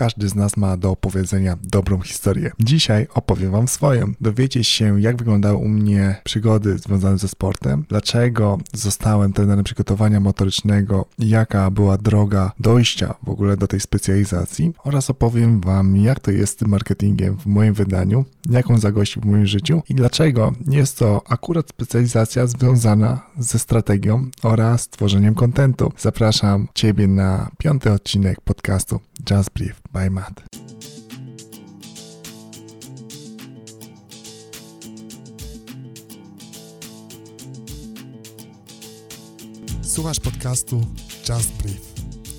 Każdy z nas ma do opowiedzenia dobrą historię. Dzisiaj opowiem Wam swoją. Dowiecie się, jak wyglądały u mnie przygody związane ze sportem, dlaczego zostałem trenerem przygotowania motorycznego, jaka była droga dojścia w ogóle do tej specjalizacji oraz opowiem Wam, jak to jest z tym marketingiem w moim wydaniu, jaką zagości w moim życiu i dlaczego jest to akurat specjalizacja związana ze strategią oraz tworzeniem kontentu. Zapraszam Ciebie na piąty odcinek podcastu Just Brief by Matt. Słuchasz podcastu Just Brief.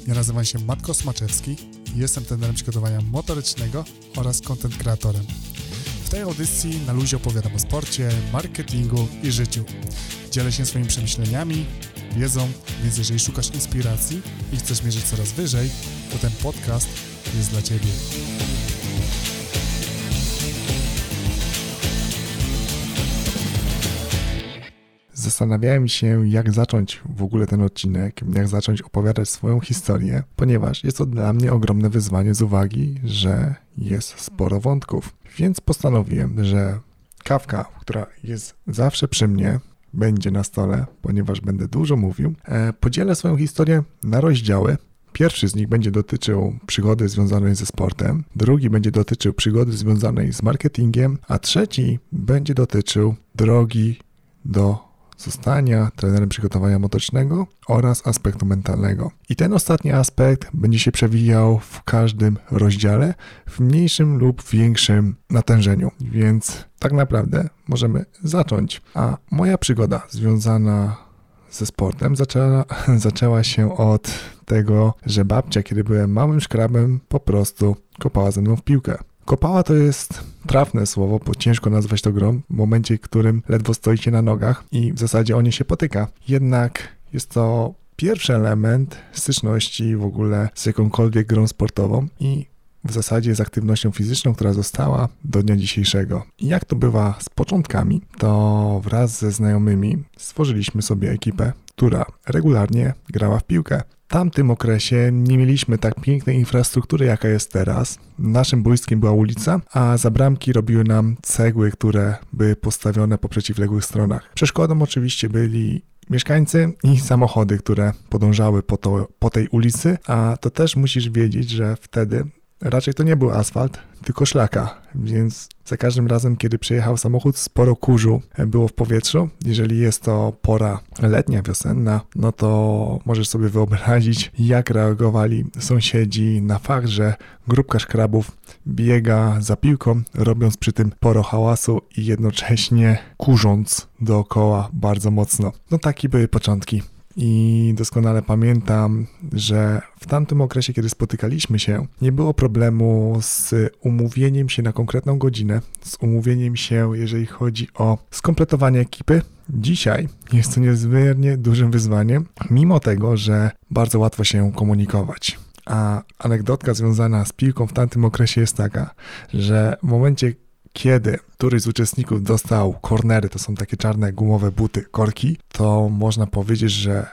Ja nazywam się Matko Smaczewski i jestem trenerem przygotowania motorycznego oraz content kreatorem. W tej audycji na luzie opowiadam o sporcie, marketingu i życiu. Dzielę się swoimi przemyśleniami, wiedzą, więc jeżeli szukasz inspiracji i chcesz mierzyć coraz wyżej, to ten podcast jest dla Ciebie. Zastanawiałem się, jak zacząć w ogóle ten odcinek, jak zacząć opowiadać swoją historię, ponieważ jest to dla mnie ogromne wyzwanie z uwagi, że jest sporo wątków. Więc postanowiłem, że kawka, która jest zawsze przy mnie, będzie na stole, ponieważ będę dużo mówił. E, podzielę swoją historię na rozdziały. Pierwszy z nich będzie dotyczył przygody związanej ze sportem, drugi będzie dotyczył przygody związanej z marketingiem, a trzeci będzie dotyczył drogi do zostania trenerem przygotowania motorycznego oraz aspektu mentalnego. I ten ostatni aspekt będzie się przewijał w każdym rozdziale w mniejszym lub większym natężeniu, więc tak naprawdę możemy zacząć. A moja przygoda związana ze sportem zaczęła, zaczęła się od tego, że babcia, kiedy byłem małym szkrabem, po prostu kopała ze mną w piłkę. Kopała to jest trafne słowo, bo ciężko nazwać to grą w momencie, w którym ledwo stoicie na nogach i w zasadzie o nie się potyka. Jednak jest to pierwszy element styczności w ogóle z jakąkolwiek grą sportową i w zasadzie z aktywnością fizyczną, która została do dnia dzisiejszego. I jak to bywa z początkami, to wraz ze znajomymi stworzyliśmy sobie ekipę, która regularnie grała w piłkę tamtym okresie nie mieliśmy tak pięknej infrastruktury, jaka jest teraz. Naszym boiskiem była ulica, a za bramki robiły nam cegły, które były postawione po przeciwległych stronach. Przeszkodą oczywiście byli mieszkańcy i samochody, które podążały po, to, po tej ulicy, a to też musisz wiedzieć, że wtedy raczej to nie był asfalt, tylko szlaka, więc za każdym razem, kiedy przyjechał samochód, sporo kurzu było w powietrzu. Jeżeli jest to pora letnia, wiosenna, no to możesz sobie wyobrazić, jak reagowali sąsiedzi na fakt, że grupka szkrabów biega za piłką, robiąc przy tym poro hałasu i jednocześnie kurząc dookoła bardzo mocno. No takie były początki i doskonale pamiętam, że w tamtym okresie, kiedy spotykaliśmy się, nie było problemu z umówieniem się na konkretną godzinę, z umówieniem się, jeżeli chodzi o skompletowanie ekipy. Dzisiaj jest to niezmiernie dużym wyzwaniem, mimo tego, że bardzo łatwo się komunikować. A anegdotka związana z piłką w tamtym okresie jest taka, że w momencie, kiedy któryś z uczestników dostał kornery, to są takie czarne gumowe buty, korki, to można powiedzieć, że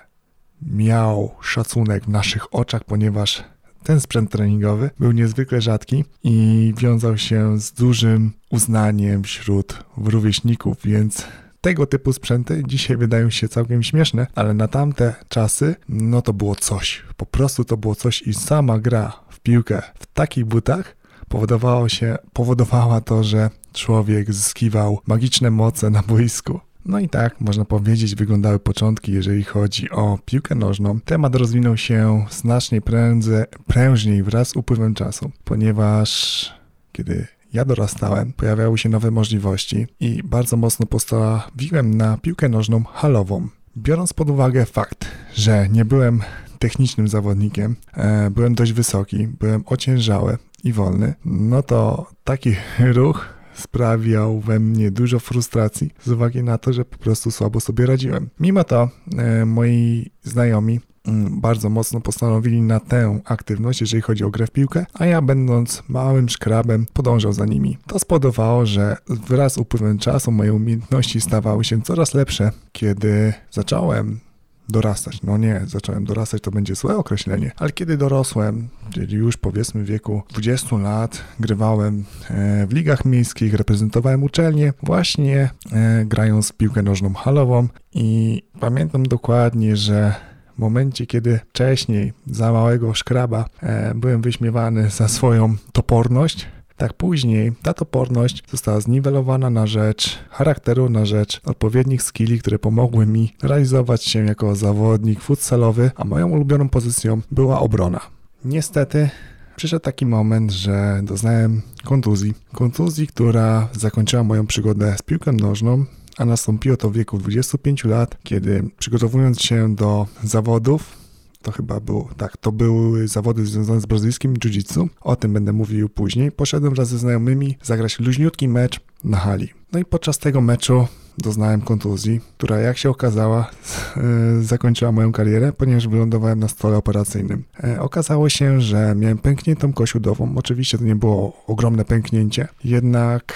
miał szacunek w naszych oczach, ponieważ ten sprzęt treningowy był niezwykle rzadki i wiązał się z dużym uznaniem wśród rówieśników, więc tego typu sprzęty dzisiaj wydają się całkiem śmieszne, ale na tamte czasy no to było coś. Po prostu to było coś i sama gra w piłkę w takich butach powodowało się, powodowała to, że człowiek zyskiwał magiczne moce na boisku. No i tak, można powiedzieć, wyglądały początki, jeżeli chodzi o piłkę nożną. Temat rozwinął się znacznie prędzej, prężniej wraz z upływem czasu, ponieważ kiedy ja dorastałem, pojawiały się nowe możliwości i bardzo mocno postawiłem na piłkę nożną halową. Biorąc pod uwagę fakt, że nie byłem technicznym zawodnikiem, e, byłem dość wysoki, byłem ociężały, i wolny, no to taki ruch sprawiał we mnie dużo frustracji z uwagi na to, że po prostu słabo sobie radziłem. Mimo to e, moi znajomi mm, bardzo mocno postanowili na tę aktywność, jeżeli chodzi o grę w piłkę, a ja będąc małym szkrabem podążał za nimi. To spowodowało, że wraz z upływem czasu moje umiejętności stawały się coraz lepsze. Kiedy zacząłem dorastać. No nie, zacząłem dorastać, to będzie złe określenie, ale kiedy dorosłem, czyli już powiedzmy w wieku 20 lat, grywałem e, w ligach miejskich, reprezentowałem uczelnię, właśnie e, grając w piłkę nożną halową i pamiętam dokładnie, że w momencie, kiedy wcześniej za małego szkraba e, byłem wyśmiewany za swoją toporność, tak później ta toporność została zniwelowana na rzecz charakteru, na rzecz odpowiednich skilli, które pomogły mi realizować się jako zawodnik futsalowy, a moją ulubioną pozycją była obrona. Niestety przyszedł taki moment, że doznałem kontuzji. Kontuzji, która zakończyła moją przygodę z piłką nożną, a nastąpiło to w wieku 25 lat, kiedy przygotowując się do zawodów, to chyba było, tak, to były zawody związane z brazylijskim jiu-jitsu, o tym będę mówił później. Poszedłem wraz ze znajomymi zagrać luźniutki mecz na hali. No i podczas tego meczu doznałem kontuzji, która jak się okazała zakończyła moją karierę, ponieważ wylądowałem na stole operacyjnym. E, okazało się, że miałem pękniętą kość udową. Oczywiście to nie było ogromne pęknięcie, jednak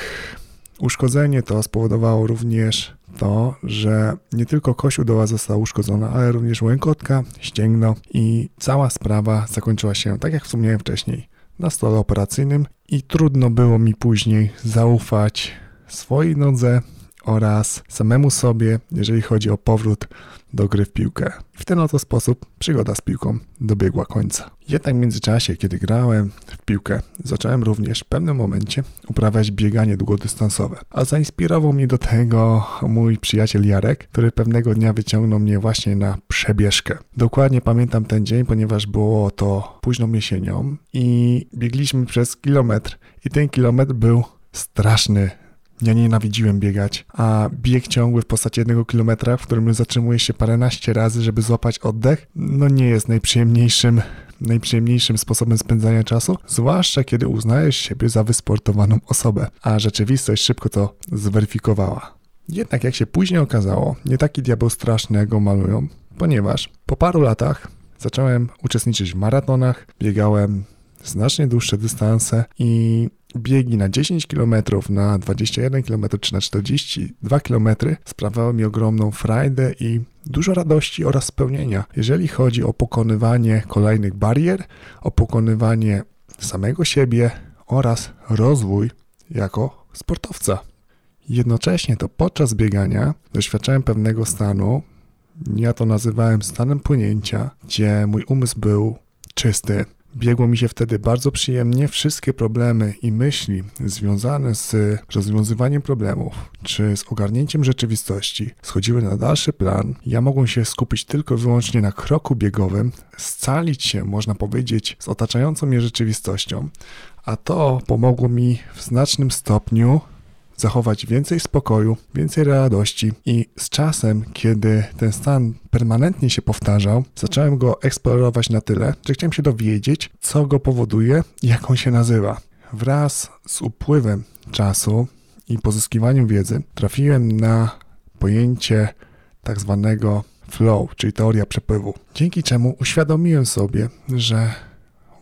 Uszkodzenie to spowodowało również to, że nie tylko kość udoła została uszkodzona, ale również łękotka, ścięgno i cała sprawa zakończyła się, tak jak wspomniałem wcześniej, na stole operacyjnym i trudno było mi później zaufać swojej nodze oraz samemu sobie, jeżeli chodzi o powrót do gry w piłkę. W ten oto sposób przygoda z piłką dobiegła końca. Jednak w międzyczasie, kiedy grałem w piłkę, zacząłem również w pewnym momencie uprawiać bieganie długodystansowe. A zainspirował mnie do tego mój przyjaciel Jarek, który pewnego dnia wyciągnął mnie właśnie na przebieżkę. Dokładnie pamiętam ten dzień, ponieważ było to późną jesienią i biegliśmy przez kilometr i ten kilometr był straszny ja nienawidziłem biegać, a bieg ciągły w postaci jednego kilometra, w którym zatrzymujesz się paręnaście razy, żeby złapać oddech, no nie jest najprzyjemniejszym najprzyjemniejszym sposobem spędzania czasu, zwłaszcza kiedy uznajesz siebie za wysportowaną osobę, a rzeczywistość szybko to zweryfikowała. Jednak jak się później okazało, nie taki diabeł straszny jak go malują, ponieważ po paru latach zacząłem uczestniczyć w maratonach, biegałem znacznie dłuższe dystanse i biegi na 10 km, na 21 km czy na 42 km sprawiały mi ogromną frajdę i dużo radości oraz spełnienia, jeżeli chodzi o pokonywanie kolejnych barier, o pokonywanie samego siebie oraz rozwój jako sportowca. Jednocześnie to podczas biegania doświadczałem pewnego stanu, ja to nazywałem stanem płynięcia, gdzie mój umysł był czysty, Biegło mi się wtedy bardzo przyjemnie. Wszystkie problemy i myśli związane z rozwiązywaniem problemów czy z ogarnięciem rzeczywistości schodziły na dalszy plan. Ja mogłem się skupić tylko i wyłącznie na kroku biegowym, scalić się, można powiedzieć, z otaczającą mnie rzeczywistością. A to pomogło mi w znacznym stopniu zachować więcej spokoju, więcej radości i z czasem, kiedy ten stan permanentnie się powtarzał, zacząłem go eksplorować na tyle, że chciałem się dowiedzieć, co go powoduje i jak on się nazywa. Wraz z upływem czasu i pozyskiwaniem wiedzy trafiłem na pojęcie tak zwanego flow, czyli teoria przepływu, dzięki czemu uświadomiłem sobie, że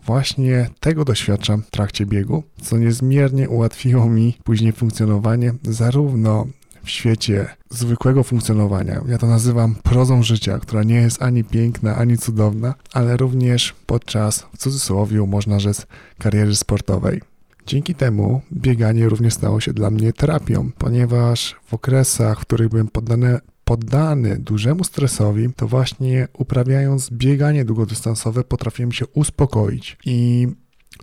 Właśnie tego doświadczam w trakcie biegu, co niezmiernie ułatwiło mi później funkcjonowanie zarówno w świecie zwykłego funkcjonowania. Ja to nazywam prozą życia, która nie jest ani piękna, ani cudowna, ale również podczas, w cudzysłowie, można rzec, kariery sportowej. Dzięki temu bieganie również stało się dla mnie terapią, ponieważ w okresach, w których byłem poddany poddany dużemu stresowi, to właśnie uprawiając bieganie długodystansowe potrafiłem się uspokoić i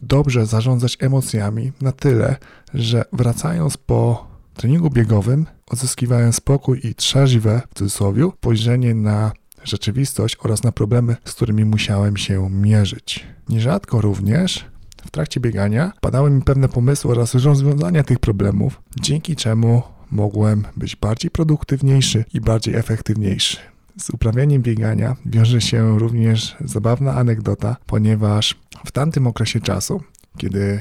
dobrze zarządzać emocjami na tyle, że wracając po treningu biegowym odzyskiwałem spokój i trzeźwe, w cudzysłowie, spojrzenie na rzeczywistość oraz na problemy, z którymi musiałem się mierzyć. Nierzadko również w trakcie biegania padały mi pewne pomysły oraz rozwiązania tych problemów, dzięki czemu mogłem być bardziej produktywniejszy i bardziej efektywniejszy. Z uprawianiem biegania wiąże się również zabawna anegdota, ponieważ w tamtym okresie czasu, kiedy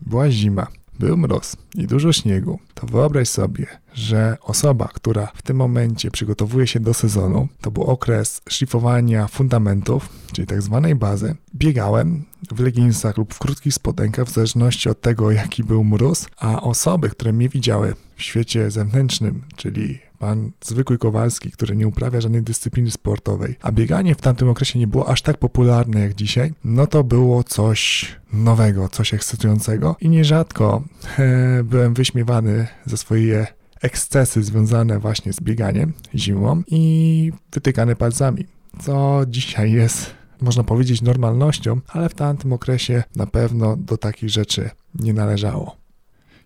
była zima, był mróz i dużo śniegu, to wyobraź sobie, że osoba, która w tym momencie przygotowuje się do sezonu, to był okres szlifowania fundamentów, czyli tak zwanej bazy. Biegałem w leginsach lub w krótkich spodenkach, w zależności od tego, jaki był mróz, a osoby, które mnie widziały w świecie zewnętrznym, czyli pan zwykły Kowalski, który nie uprawia żadnej dyscypliny sportowej, a bieganie w tamtym okresie nie było aż tak popularne jak dzisiaj, no to było coś nowego, coś ekscytującego i nierzadko e, byłem wyśmiewany za swoje ekscesy związane właśnie z bieganiem zimą i wytykany palcami, co dzisiaj jest można powiedzieć normalnością, ale w tamtym okresie na pewno do takich rzeczy nie należało.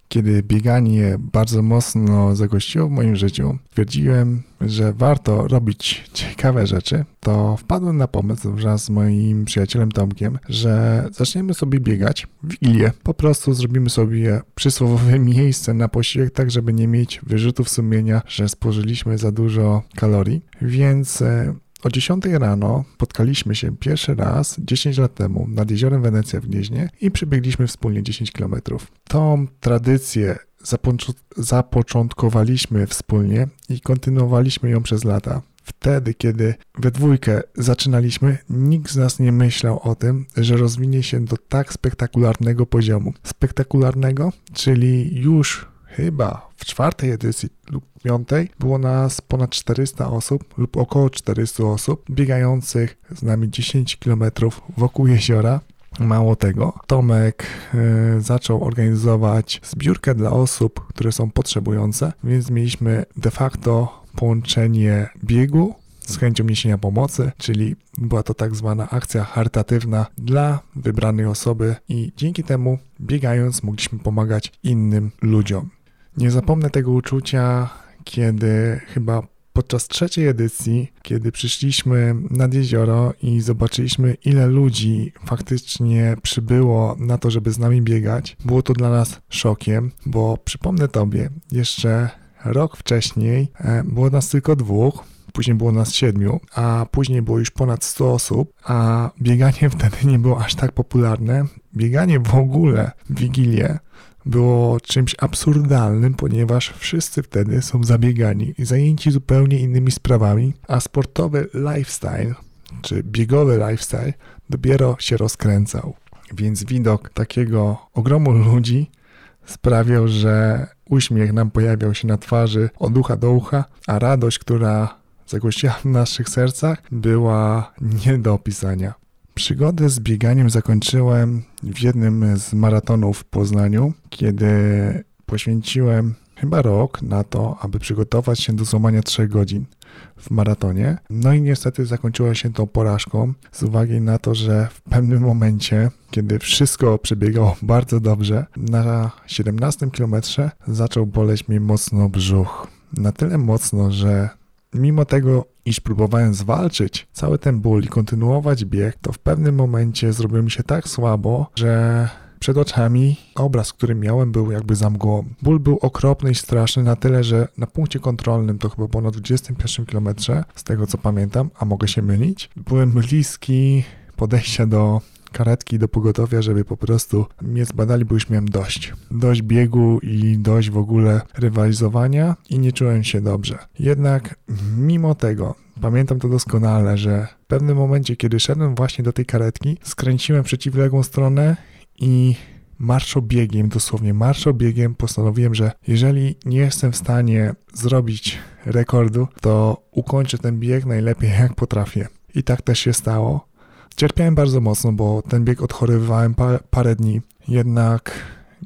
Kiedy bieganie bardzo mocno zagościło w moim życiu, twierdziłem, że warto robić ciekawe rzeczy, to wpadłem na pomysł wraz z moim przyjacielem Tomkiem, że zaczniemy sobie biegać w Wigilię. Po prostu zrobimy sobie przysłowiowe miejsce na posiłek, tak żeby nie mieć wyrzutów sumienia, że spożyliśmy za dużo kalorii. Więc e, o 10 rano spotkaliśmy się pierwszy raz 10 lat temu nad jeziorem Wenecja w Gnieźnie i przebiegliśmy wspólnie 10 km. Tą tradycję zapo- zapoczątkowaliśmy wspólnie i kontynuowaliśmy ją przez lata. Wtedy, kiedy we dwójkę zaczynaliśmy, nikt z nas nie myślał o tym, że rozwinie się do tak spektakularnego poziomu. Spektakularnego, czyli już chyba czwartej edycji lub piątej było nas ponad 400 osób lub około 400 osób biegających z nami 10 km wokół jeziora. Mało tego, Tomek y, zaczął organizować zbiórkę dla osób, które są potrzebujące, więc mieliśmy de facto połączenie biegu z chęcią niesienia pomocy, czyli była to tak zwana akcja charytatywna dla wybranej osoby i dzięki temu biegając mogliśmy pomagać innym ludziom. Nie zapomnę tego uczucia, kiedy chyba podczas trzeciej edycji, kiedy przyszliśmy nad jezioro i zobaczyliśmy, ile ludzi faktycznie przybyło na to, żeby z nami biegać, było to dla nas szokiem, bo przypomnę Tobie, jeszcze rok wcześniej e, było nas tylko dwóch, później było nas siedmiu, a później było już ponad 100 osób, a bieganie wtedy nie było aż tak popularne. Bieganie w ogóle w Wigilię było czymś absurdalnym, ponieważ wszyscy wtedy są zabiegani i zajęci zupełnie innymi sprawami, a sportowy lifestyle, czy biegowy lifestyle dopiero się rozkręcał. Więc widok takiego ogromu ludzi sprawiał, że uśmiech nam pojawiał się na twarzy od ucha do ucha, a radość, która zagościła w naszych sercach, była nie do opisania. Przygodę z bieganiem zakończyłem w jednym z maratonów w Poznaniu, kiedy poświęciłem chyba rok na to, aby przygotować się do złamania 3 godzin w maratonie. No i niestety zakończyło się to porażką z uwagi na to, że w pewnym momencie, kiedy wszystko przebiegało bardzo dobrze, na 17 kilometrze zaczął boleć mnie mocno brzuch. Na tyle mocno, że mimo tego, iż próbowałem zwalczyć cały ten ból i kontynuować bieg, to w pewnym momencie zrobiło mi się tak słabo, że przed oczami obraz, który miałem, był jakby za mgłą. Ból był okropny i straszny na tyle, że na punkcie kontrolnym, to chyba było na 21 km, z tego co pamiętam, a mogę się mylić, byłem bliski podejścia do karetki do pogotowia, żeby po prostu mnie zbadali, bo już miałem dość. Dość biegu i dość w ogóle rywalizowania i nie czułem się dobrze. Jednak mimo tego Pamiętam to doskonale, że w pewnym momencie, kiedy szedłem właśnie do tej karetki, skręciłem przeciwległą stronę i marszobiegiem, dosłownie marszobiegiem postanowiłem, że jeżeli nie jestem w stanie zrobić rekordu, to ukończę ten bieg najlepiej jak potrafię. I tak też się stało. Cierpiałem bardzo mocno, bo ten bieg odchorowywałem pa parę dni. Jednak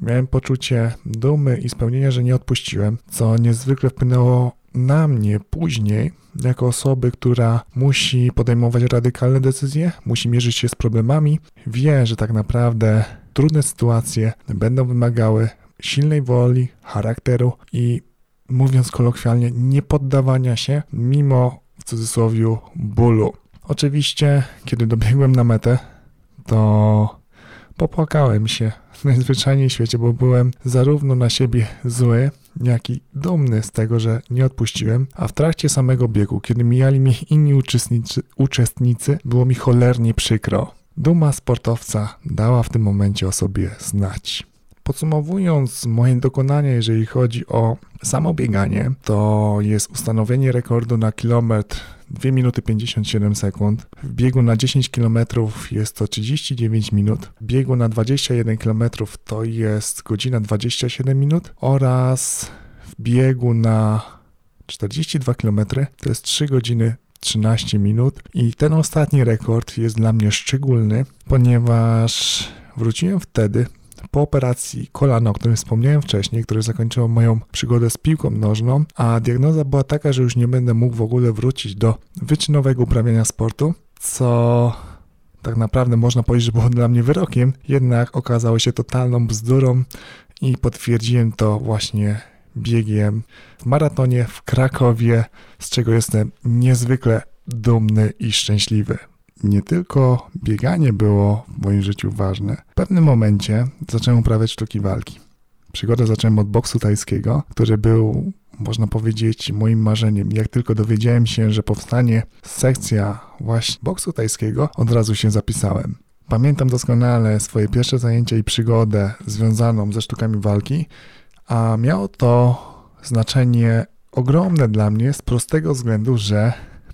miałem poczucie dumy i spełnienia, że nie odpuściłem, co niezwykle wpłynęło na mnie później, jako osoby, która musi podejmować radykalne decyzje, musi mierzyć się z problemami, wie, że tak naprawdę trudne sytuacje będą wymagały silnej woli, charakteru i mówiąc kolokwialnie, nie poddawania się mimo w cudzysłowie bólu. Oczywiście, kiedy dobiegłem na metę, to popłakałem się najzwyczajniej w świecie, bo byłem zarówno na siebie zły, jak i dumny z tego, że nie odpuściłem, a w trakcie samego biegu, kiedy mijali mnie inni uczestnicy, uczestnicy było mi cholernie przykro. Duma sportowca dała w tym momencie o sobie znać. Podsumowując moje dokonania, jeżeli chodzi o samo bieganie, to jest ustanowienie rekordu na kilometr 2 minuty 57 sekund. W biegu na 10 km jest to 39 minut. W biegu na 21 km to jest godzina 27 minut oraz w biegu na 42 km to jest 3 godziny 13 minut i ten ostatni rekord jest dla mnie szczególny, ponieważ wróciłem wtedy po operacji kolana, o którym wspomniałem wcześniej, które zakończyło moją przygodę z piłką nożną, a diagnoza była taka, że już nie będę mógł w ogóle wrócić do wyczynowego uprawiania sportu, co tak naprawdę można powiedzieć, że było dla mnie wyrokiem, jednak okazało się totalną bzdurą i potwierdziłem to właśnie biegiem w maratonie w Krakowie, z czego jestem niezwykle dumny i szczęśliwy. Nie tylko bieganie było w moim życiu ważne. W pewnym momencie zacząłem uprawiać sztuki walki. Przygodę zacząłem od boksu tajskiego, który był, można powiedzieć, moim marzeniem. Jak tylko dowiedziałem się, że powstanie sekcja właśnie boksu tajskiego, od razu się zapisałem. Pamiętam doskonale swoje pierwsze zajęcia i przygodę związaną ze sztukami walki, a miało to znaczenie ogromne dla mnie z prostego względu, że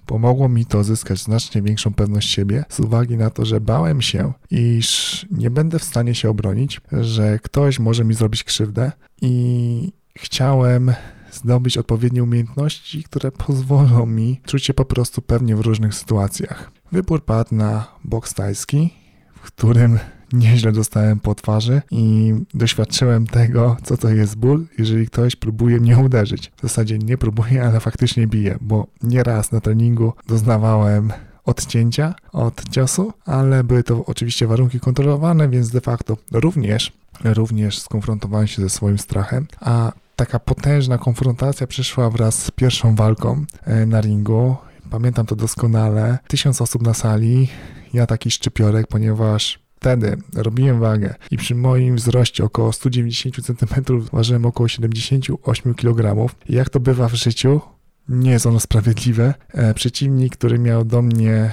pomogło mi to zyskać znacznie większą pewność siebie z uwagi na to, że bałem się, iż nie będę w stanie się obronić, że ktoś może mi zrobić krzywdę i chciałem zdobyć odpowiednie umiejętności, które pozwolą mi czuć się po prostu pewnie w różnych sytuacjach. Wybór padł na boks tajski, w którym nieźle dostałem po twarzy i doświadczyłem tego, co to jest ból, jeżeli ktoś próbuje mnie uderzyć. W zasadzie nie próbuje, ale faktycznie bije, bo nieraz na treningu doznawałem odcięcia od ciosu, ale były to oczywiście warunki kontrolowane, więc de facto również, również skonfrontowałem się ze swoim strachem, a taka potężna konfrontacja przyszła wraz z pierwszą walką e, na ringu. Pamiętam to doskonale. Tysiąc osób na sali, ja taki szczypiorek, ponieważ wtedy robiłem wagę i przy moim wzroście około 190 cm ważyłem około 78 kg. Jak to bywa w życiu, nie jest ono sprawiedliwe. E, przeciwnik, który miał do mnie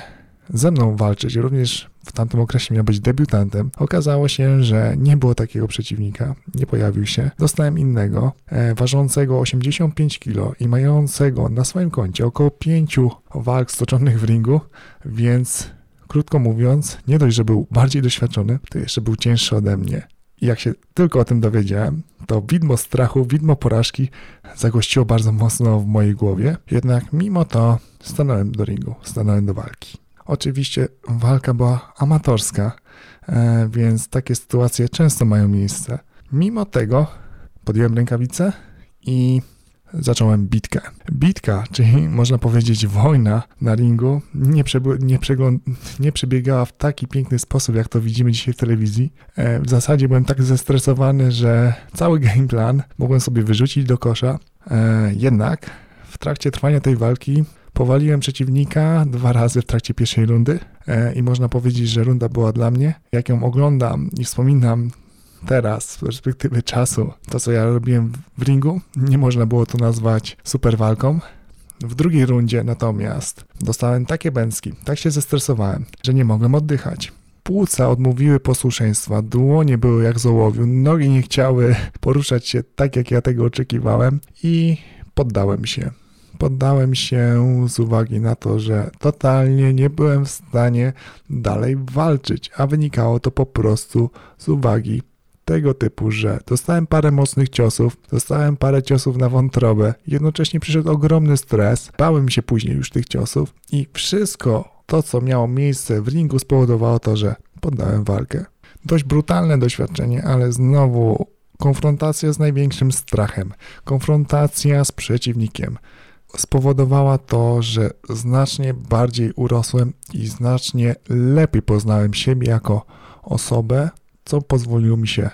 ze mną walczyć, również w tamtym okresie miał być debiutantem. Okazało się, że nie było takiego przeciwnika, nie pojawił się. Dostałem innego, e, ważącego 85 kg i mającego na swoim koncie około 5 walk stoczonych w ringu, więc Krótko mówiąc, nie dość, że był bardziej doświadczony, to jeszcze był cięższy ode mnie. I jak się tylko o tym dowiedziałem, to widmo strachu, widmo porażki zagościło bardzo mocno w mojej głowie. Jednak mimo to stanąłem do ringu, stanąłem do walki. Oczywiście walka była amatorska, e, więc takie sytuacje często mają miejsce. Mimo tego podjąłem rękawice i zacząłem bitkę. Bitka, czyli można powiedzieć wojna na ringu, nie, nie, nie przebiegała w taki piękny sposób, jak to widzimy dzisiaj w telewizji. E, w zasadzie byłem tak zestresowany, że cały game plan mogłem sobie wyrzucić do kosza. E, jednak w trakcie trwania tej walki powaliłem przeciwnika dwa razy w trakcie pierwszej rundy e, i można powiedzieć, że runda była dla mnie. Jak ją oglądam i wspominam, teraz, z perspektywy czasu, to co ja robiłem w ringu, nie można było to nazwać super walką. W drugiej rundzie natomiast dostałem takie bęcki, tak się zestresowałem, że nie mogłem oddychać. Płuca odmówiły posłuszeństwa, dłonie były jak z ołowiu, nogi nie chciały poruszać się tak, jak ja tego oczekiwałem i poddałem się. Poddałem się z uwagi na to, że totalnie nie byłem w stanie dalej walczyć, a wynikało to po prostu z uwagi tego typu, że dostałem parę mocnych ciosów, dostałem parę ciosów na wątrobę, jednocześnie przyszedł ogromny stres, bałem się później już tych ciosów i wszystko to, co miało miejsce w ringu spowodowało to, że poddałem walkę. Dość brutalne doświadczenie, ale znowu konfrontacja z największym strachem, konfrontacja z przeciwnikiem spowodowała to, że znacznie bardziej urosłem i znacznie lepiej poznałem siebie jako osobę, co pozwoliło mi się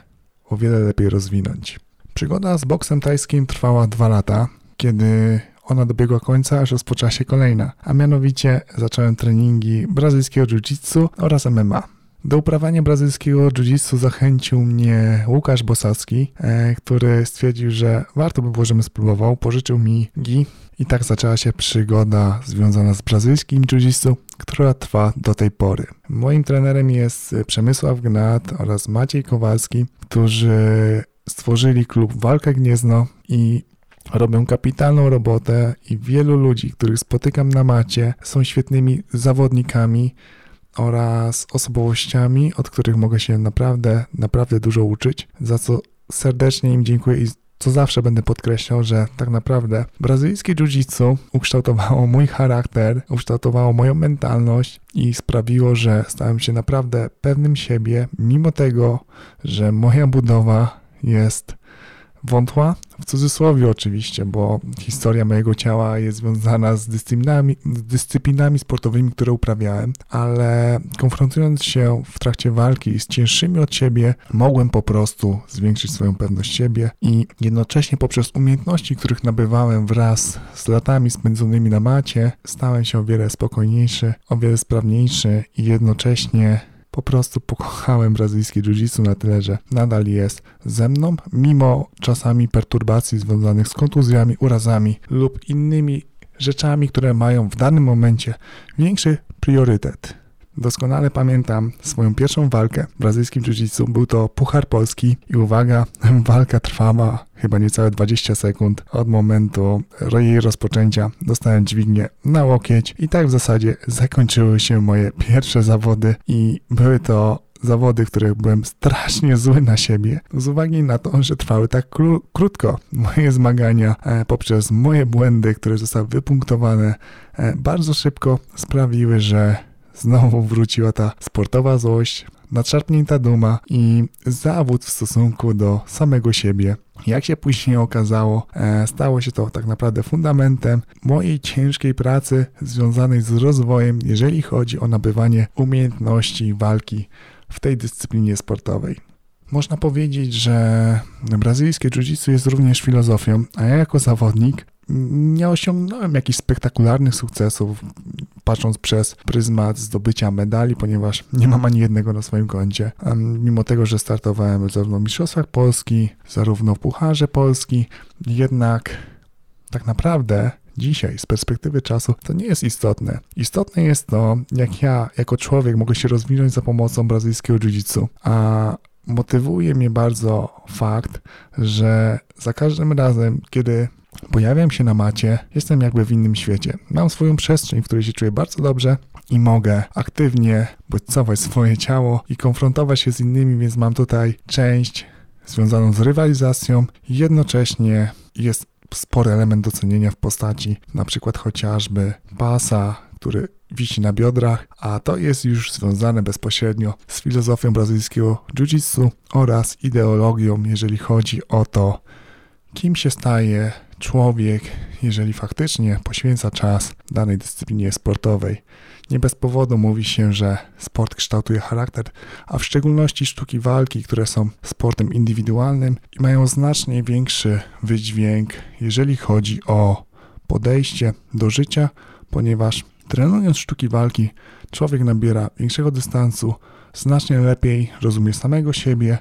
o wiele lepiej rozwinąć. Przygoda z boksem tajskim trwała dwa lata, kiedy ona dobiegła końca, aż rozpoczęła się kolejna, a mianowicie zacząłem treningi brazylijskiego jiu-jitsu oraz MMA. Do uprawiania brazylijskiego jiu-jitsu zachęcił mnie Łukasz Bosacki, e, który stwierdził, że warto by było, żebym spróbował. Pożyczył mi gi i tak zaczęła się przygoda związana z brazylijskim jiu-jitsu, która trwa do tej pory. Moim trenerem jest Przemysław Gnat oraz Maciej Kowalski, którzy stworzyli klub Walka Gniezno i robią kapitalną robotę i wielu ludzi, których spotykam na macie, są świetnymi zawodnikami oraz osobowościami, od których mogę się naprawdę, naprawdę dużo uczyć, za co serdecznie im dziękuję i co zawsze będę podkreślał, że tak naprawdę brazylijskie jiu-jitsu ukształtowało mój charakter, ukształtowało moją mentalność i sprawiło, że stałem się naprawdę pewnym siebie, mimo tego, że moja budowa jest wątła, w cudzysłowie oczywiście, bo historia mojego ciała jest związana z dyscyplinami, z dyscyplinami sportowymi, które uprawiałem, ale konfrontując się w trakcie walki z cięższymi od siebie, mogłem po prostu zwiększyć swoją pewność siebie i jednocześnie poprzez umiejętności, których nabywałem wraz z latami spędzonymi na macie, stałem się o wiele spokojniejszy, o wiele sprawniejszy i jednocześnie po prostu pokochałem brazylijskie jiu-jitsu na tyle, że nadal jest ze mną, mimo czasami perturbacji związanych z kontuzjami, urazami lub innymi rzeczami, które mają w danym momencie większy priorytet. Doskonale pamiętam swoją pierwszą walkę w brazylijskim jiu-jitsu. Był to Puchar Polski i uwaga, walka trwała chyba niecałe 20 sekund od momentu jej rozpoczęcia. Dostałem dźwignię na łokieć i tak w zasadzie zakończyły się moje pierwsze zawody i były to zawody, w których byłem strasznie zły na siebie, z uwagi na to, że trwały tak krótko. Moje zmagania e, poprzez moje błędy, które zostały wypunktowane e, bardzo szybko sprawiły, że Znowu wróciła ta sportowa złość, nadszarpnięta duma i zawód w stosunku do samego siebie. Jak się później okazało, e, stało się to tak naprawdę fundamentem mojej ciężkiej pracy związanej z rozwojem, jeżeli chodzi o nabywanie umiejętności walki w tej dyscyplinie sportowej. Można powiedzieć, że brazylijskie jiu-jitsu jest również filozofią, a ja jako zawodnik nie osiągnąłem jakichś spektakularnych sukcesów, patrząc przez pryzmat zdobycia medali, ponieważ nie mam ani jednego na swoim koncie. Mimo tego, że startowałem zarówno w Mistrzostwach Polski, zarówno w Pucharze Polski, jednak tak naprawdę dzisiaj, z perspektywy czasu, to nie jest istotne. Istotne jest to, jak ja, jako człowiek, mogę się rozwinąć za pomocą brazylijskiego jiu-jitsu, a motywuje mnie bardzo fakt, że za każdym razem, kiedy Pojawiam się na macie, jestem jakby w innym świecie. Mam swoją przestrzeń, w której się czuję bardzo dobrze i mogę aktywnie bodźcować swoje ciało i konfrontować się z innymi, więc mam tutaj część związaną z rywalizacją. Jednocześnie jest spory element docenienia w postaci na przykład chociażby pasa, który wisi na biodrach, a to jest już związane bezpośrednio z filozofią brazylijskiego jiu-jitsu oraz ideologią, jeżeli chodzi o to, kim się staje człowiek, jeżeli faktycznie poświęca czas danej dyscyplinie sportowej. Nie bez powodu mówi się, że sport kształtuje charakter, a w szczególności sztuki walki, które są sportem indywidualnym i mają znacznie większy wydźwięk, jeżeli chodzi o podejście do życia, ponieważ trenując sztuki walki, człowiek nabiera większego dystansu, znacznie lepiej rozumie samego siebie,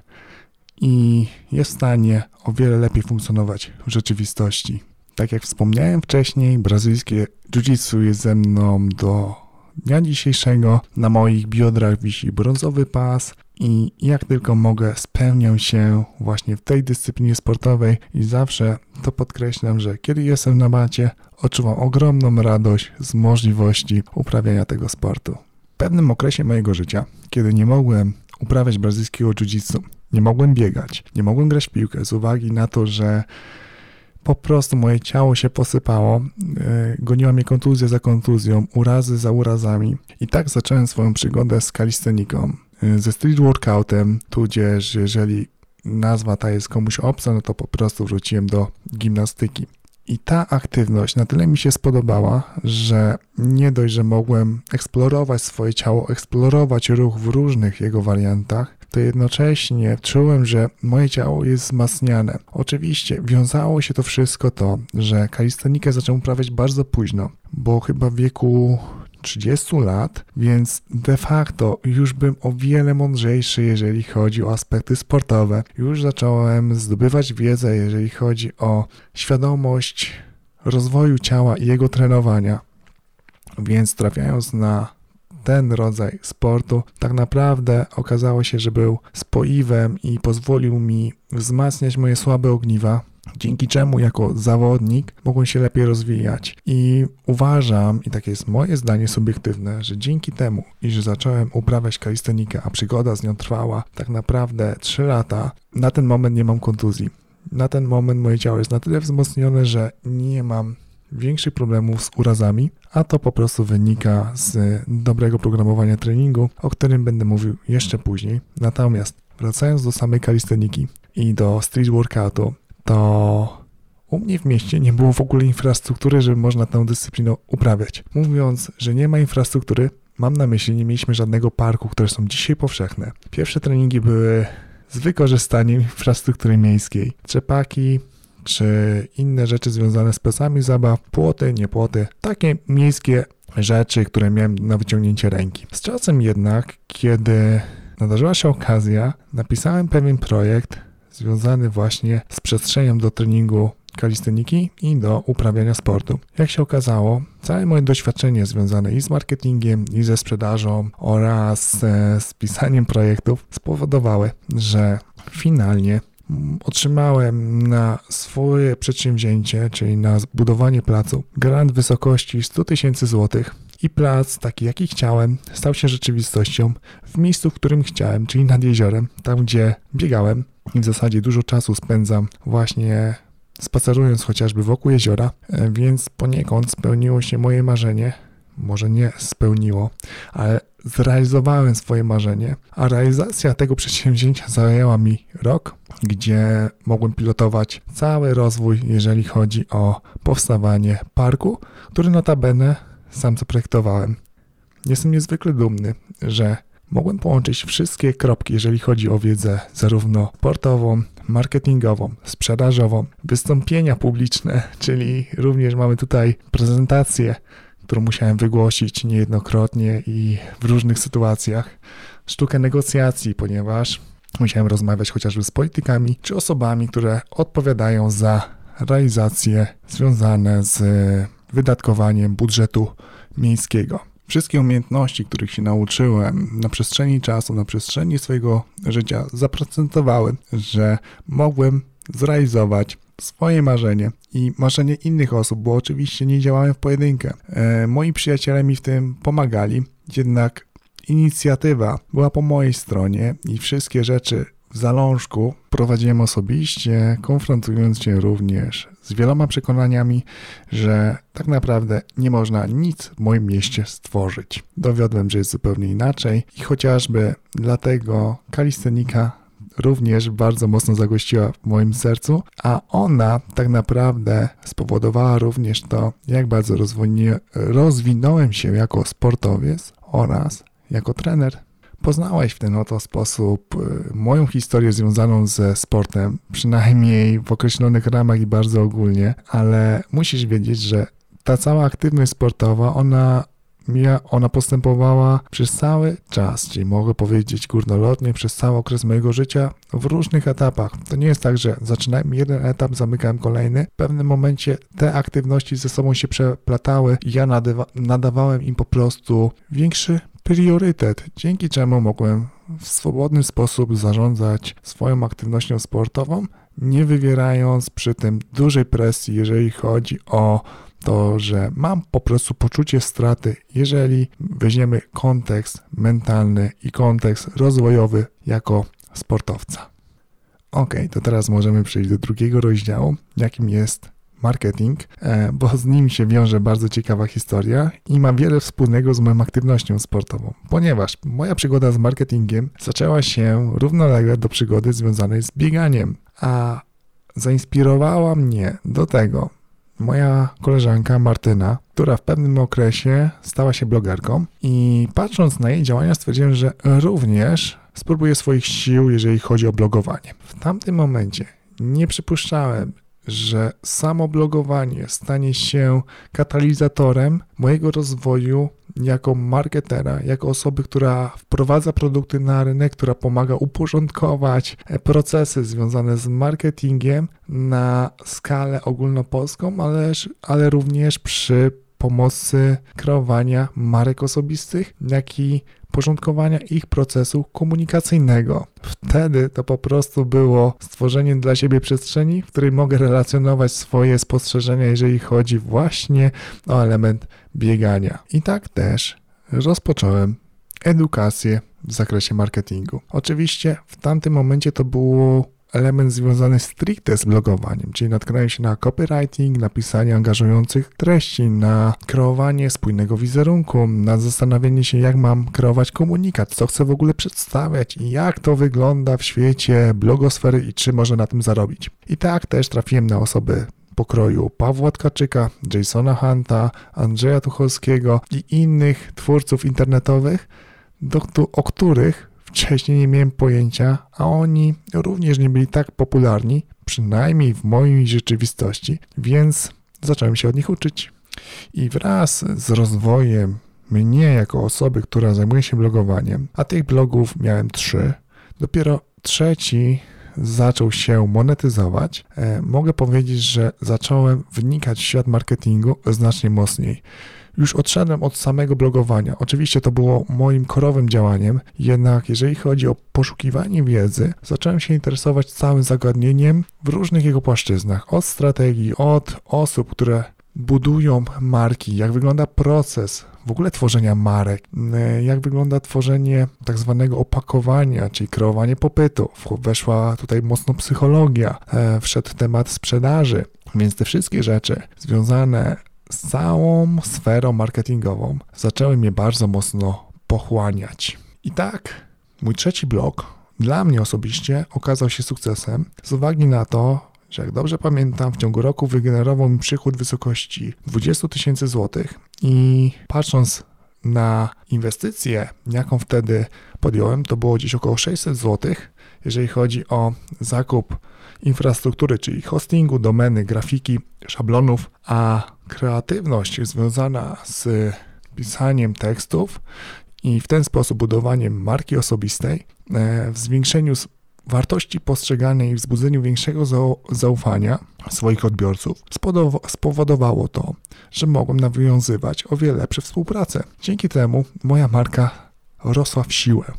i jest w stanie o wiele lepiej funkcjonować w rzeczywistości. Tak jak wspomniałem wcześniej, brazylijskie jiu-jitsu jest ze mną do dnia dzisiejszego. Na moich biodrach wisi brązowy pas i jak tylko mogę, spełniam się właśnie w tej dyscyplinie sportowej i zawsze to podkreślam, że kiedy jestem na macie, odczuwam ogromną radość z możliwości uprawiania tego sportu. W pewnym okresie mojego życia, kiedy nie mogłem uprawiać brazylijskiego jiu-jitsu, nie mogłem biegać, nie mogłem grać w piłkę z uwagi na to, że po prostu moje ciało się posypało, e, goniła mnie kontuzja za kontuzją, urazy za urazami. I tak zacząłem swoją przygodę z kalisteniką, e, ze street workoutem, tudzież jeżeli nazwa ta jest komuś obca, no to po prostu wróciłem do gimnastyki. I ta aktywność na tyle mi się spodobała, że nie dość, że mogłem eksplorować swoje ciało, eksplorować ruch w różnych jego wariantach, to jednocześnie czułem, że moje ciało jest wzmacniane. Oczywiście wiązało się to wszystko to, że kalistonikę zacząłem uprawiać bardzo późno, bo chyba w wieku 30 lat, więc de facto już byłem o wiele mądrzejszy, jeżeli chodzi o aspekty sportowe. Już zacząłem zdobywać wiedzę, jeżeli chodzi o świadomość rozwoju ciała i jego trenowania. Więc trafiając na ten rodzaj sportu tak naprawdę okazało się, że był spoiwem i pozwolił mi wzmacniać moje słabe ogniwa, dzięki czemu jako zawodnik mogłem się lepiej rozwijać. I uważam, i takie jest moje zdanie subiektywne, że dzięki temu, iż zacząłem uprawiać kalistenikę, a przygoda z nią trwała tak naprawdę 3 lata, na ten moment nie mam kontuzji. Na ten moment moje ciało jest na tyle wzmocnione, że nie mam większych problemów z urazami, a to po prostu wynika z dobrego programowania treningu, o którym będę mówił jeszcze później. Natomiast wracając do samej kalisteniki i do street workoutu, to u mnie w mieście nie było w ogóle infrastruktury, żeby można tę dyscyplinę uprawiać. Mówiąc, że nie ma infrastruktury, mam na myśli, nie mieliśmy żadnego parku, które są dzisiaj powszechne. Pierwsze treningi były z wykorzystaniem infrastruktury miejskiej. Trzepaki, czy inne rzeczy związane z placami zabaw, płoty, nie płoty, takie miejskie rzeczy, które miałem na wyciągnięcie ręki. Z czasem jednak, kiedy nadarzyła się okazja, napisałem pewien projekt związany właśnie z przestrzenią do treningu kalisteniki i do uprawiania sportu. Jak się okazało, całe moje doświadczenie związane i z marketingiem, i ze sprzedażą oraz e, z pisaniem projektów spowodowały, że finalnie otrzymałem na swoje przedsięwzięcie, czyli na zbudowanie placu, grant w wysokości 100 tysięcy złotych i plac, taki jaki chciałem, stał się rzeczywistością w miejscu, w którym chciałem, czyli nad jeziorem, tam gdzie biegałem i w zasadzie dużo czasu spędzam właśnie spacerując chociażby wokół jeziora, e, więc poniekąd spełniło się moje marzenie. Może nie spełniło, ale zrealizowałem swoje marzenie, a realizacja tego przedsięwzięcia zajęła mi rok, gdzie mogłem pilotować cały rozwój, jeżeli chodzi o powstawanie parku, który notabene sam zaprojektowałem. Jestem niezwykle dumny, że mogłem połączyć wszystkie kropki, jeżeli chodzi o wiedzę zarówno sportową, marketingową, sprzedażową, wystąpienia publiczne, czyli również mamy tutaj prezentację, którą musiałem wygłosić niejednokrotnie i w różnych sytuacjach, sztukę negocjacji, ponieważ musiałem rozmawiać chociażby z politykami czy osobami, które odpowiadają za realizacje związane z wydatkowaniem budżetu miejskiego. Wszystkie umiejętności, których się nauczyłem na przestrzeni czasu, na przestrzeni swojego życia, zaprocentowały, że mogłem zrealizować swoje marzenie i marzenie innych osób, bo oczywiście nie działałem w pojedynkę. E, moi przyjaciele mi w tym pomagali, jednak inicjatywa była po mojej stronie i wszystkie rzeczy w zalążku prowadziłem osobiście, konfrontując się również z wieloma przekonaniami, że tak naprawdę nie można nic w moim mieście stworzyć. Dowiodłem, że jest zupełnie inaczej i chociażby dlatego kalistenika również bardzo mocno zagościła w moim sercu, a ona tak naprawdę spowodowała również to, jak bardzo rozwinąłem się jako sportowiec oraz jako trener. Poznałeś w ten oto sposób y, moją historię związaną ze sportem, przynajmniej w określonych ramach i bardzo ogólnie, ale musisz wiedzieć, że ta cała aktywność sportowa, ona ona postępowała przez cały czas, czyli mogę powiedzieć górnolotnie, przez cały okres mojego życia w różnych etapach. To nie jest tak, że zaczynałem jeden etap, zamykałem kolejny. W pewnym momencie te aktywności ze sobą się przeplatały i ja nadawałem im po prostu większy priorytet, dzięki czemu mogłem w swobodny sposób zarządzać swoją aktywnością sportową, nie wywierając przy tym dużej presji, jeżeli chodzi o to, że mam po prostu poczucie straty, jeżeli weźmiemy kontekst mentalny i kontekst rozwojowy jako sportowca. Ok, to teraz możemy przejść do drugiego rozdziału, jakim jest marketing, e, bo z nim się wiąże bardzo ciekawa historia i ma wiele wspólnego z moją aktywnością sportową, ponieważ moja przygoda z marketingiem zaczęła się równolegle do przygody związanej z bieganiem, a zainspirowała mnie do tego moja koleżanka Martyna, która w pewnym okresie stała się blogerką i patrząc na jej działania stwierdziłem, że również spróbuję swoich sił, jeżeli chodzi o blogowanie. W tamtym momencie nie przypuszczałem, że samo blogowanie stanie się katalizatorem mojego rozwoju jako marketera, jako osoby, która wprowadza produkty na rynek, która pomaga uporządkować procesy związane z marketingiem na skalę ogólnopolską, ale, ale również przy pomocy kreowania marek osobistych, jak i porządkowania ich procesu komunikacyjnego. Wtedy to po prostu było stworzenie dla siebie przestrzeni, w której mogę relacjonować swoje spostrzeżenia, jeżeli chodzi właśnie o element biegania. I tak też rozpocząłem edukację w zakresie marketingu. Oczywiście w tamtym momencie to było element związany stricte z blogowaniem, czyli natknąłem się na copywriting, na pisanie angażujących treści, na kreowanie spójnego wizerunku, na zastanawianie się, jak mam kreować komunikat, co chcę w ogóle przedstawiać i jak to wygląda w świecie blogosfery i czy można na tym zarobić. I tak też trafiłem na osoby pokroju Pawła Tkaczyka, Jasona Hunta, Andrzeja Tucholskiego i innych twórców internetowych, do, o których wcześniej nie miałem pojęcia, a oni również nie byli tak popularni, przynajmniej w mojej rzeczywistości, więc zacząłem się od nich uczyć. I wraz z rozwojem mnie jako osoby, która zajmuje się blogowaniem, a tych blogów miałem trzy, dopiero trzeci zaczął się monetyzować, e, mogę powiedzieć, że zacząłem wnikać w świat marketingu znacznie mocniej. Już odszedłem od samego blogowania. Oczywiście to było moim korowym działaniem, jednak jeżeli chodzi o poszukiwanie wiedzy, zacząłem się interesować całym zagadnieniem w różnych jego płaszczyznach. Od strategii, od osób, które budują marki, jak wygląda proces w ogóle tworzenia marek, jak wygląda tworzenie tak zwanego opakowania, czyli kreowanie popytu. Weszła tutaj mocno psychologia, e, wszedł temat sprzedaży, więc te wszystkie rzeczy związane z całą sferą marketingową zaczęły mnie bardzo mocno pochłaniać. I tak, mój trzeci blok dla mnie osobiście okazał się sukcesem z uwagi na to, że jak dobrze pamiętam, w ciągu roku wygenerował mi przychód w wysokości 20 tysięcy złotych i patrząc na inwestycję, jaką wtedy podjąłem, to było gdzieś około 600 złotych, jeżeli chodzi o zakup infrastruktury, czyli hostingu, domeny, grafiki, szablonów, a kreatywność związana z pisaniem tekstów i w ten sposób budowaniem marki osobistej e, w zwiększeniu wartości postrzeganej i wzbudzeniu większego zaufania swoich odbiorców spowodowało to, że mogłem nawiązywać o wiele lepsze współpracę. Dzięki temu moja marka rosła w siłę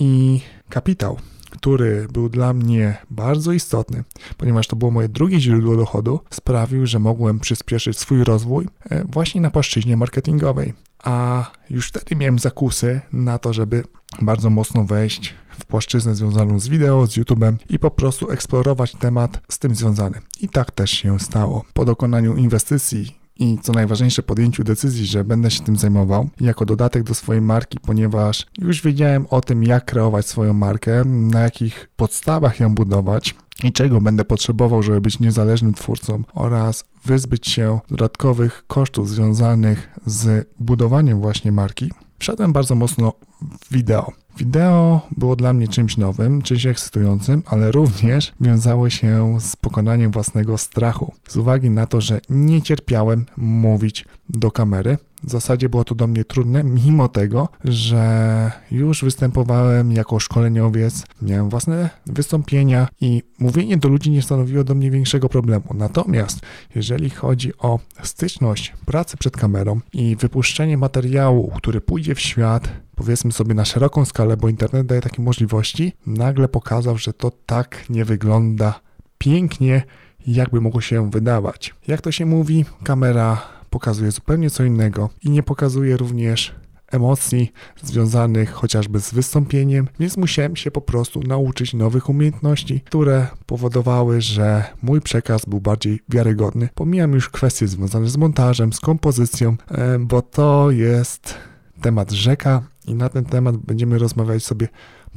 i kapitał, który był dla mnie bardzo istotny, ponieważ to było moje drugie źródło dochodu, sprawił, że mogłem przyspieszyć swój rozwój e, właśnie na płaszczyźnie marketingowej. A już wtedy miałem zakusy na to, żeby bardzo mocno wejść w płaszczyznę związaną z wideo, z YouTube'em i po prostu eksplorować temat z tym związany. I tak też się stało. Po dokonaniu inwestycji i co najważniejsze podjęciu decyzji, że będę się tym zajmował jako dodatek do swojej marki, ponieważ już wiedziałem o tym, jak kreować swoją markę, na jakich podstawach ją budować i czego będę potrzebował, żeby być niezależnym twórcą oraz wyzbyć się dodatkowych kosztów związanych z budowaniem właśnie marki. Wszedłem bardzo mocno w wideo. Wideo było dla mnie czymś nowym, czymś ekscytującym, ale również wiązało się z pokonaniem własnego strachu. Z uwagi na to, że nie cierpiałem mówić do kamery, w zasadzie było to do mnie trudne, mimo tego, że już występowałem jako szkoleniowiec, miałem własne wystąpienia i mówienie do ludzi nie stanowiło do mnie większego problemu. Natomiast jeżeli chodzi o styczność pracy przed kamerą i wypuszczenie materiału, który pójdzie w świat, powiedzmy sobie na szeroką skalę, bo internet daje takie możliwości, nagle pokazał, że to tak nie wygląda pięknie, jakby mogło się wydawać. Jak to się mówi, kamera pokazuje zupełnie co innego i nie pokazuje również emocji związanych chociażby z wystąpieniem, więc musiałem się po prostu nauczyć nowych umiejętności, które powodowały, że mój przekaz był bardziej wiarygodny. Pomijam już kwestie związane z montażem, z kompozycją, e, bo to jest temat rzeka i na ten temat będziemy rozmawiać sobie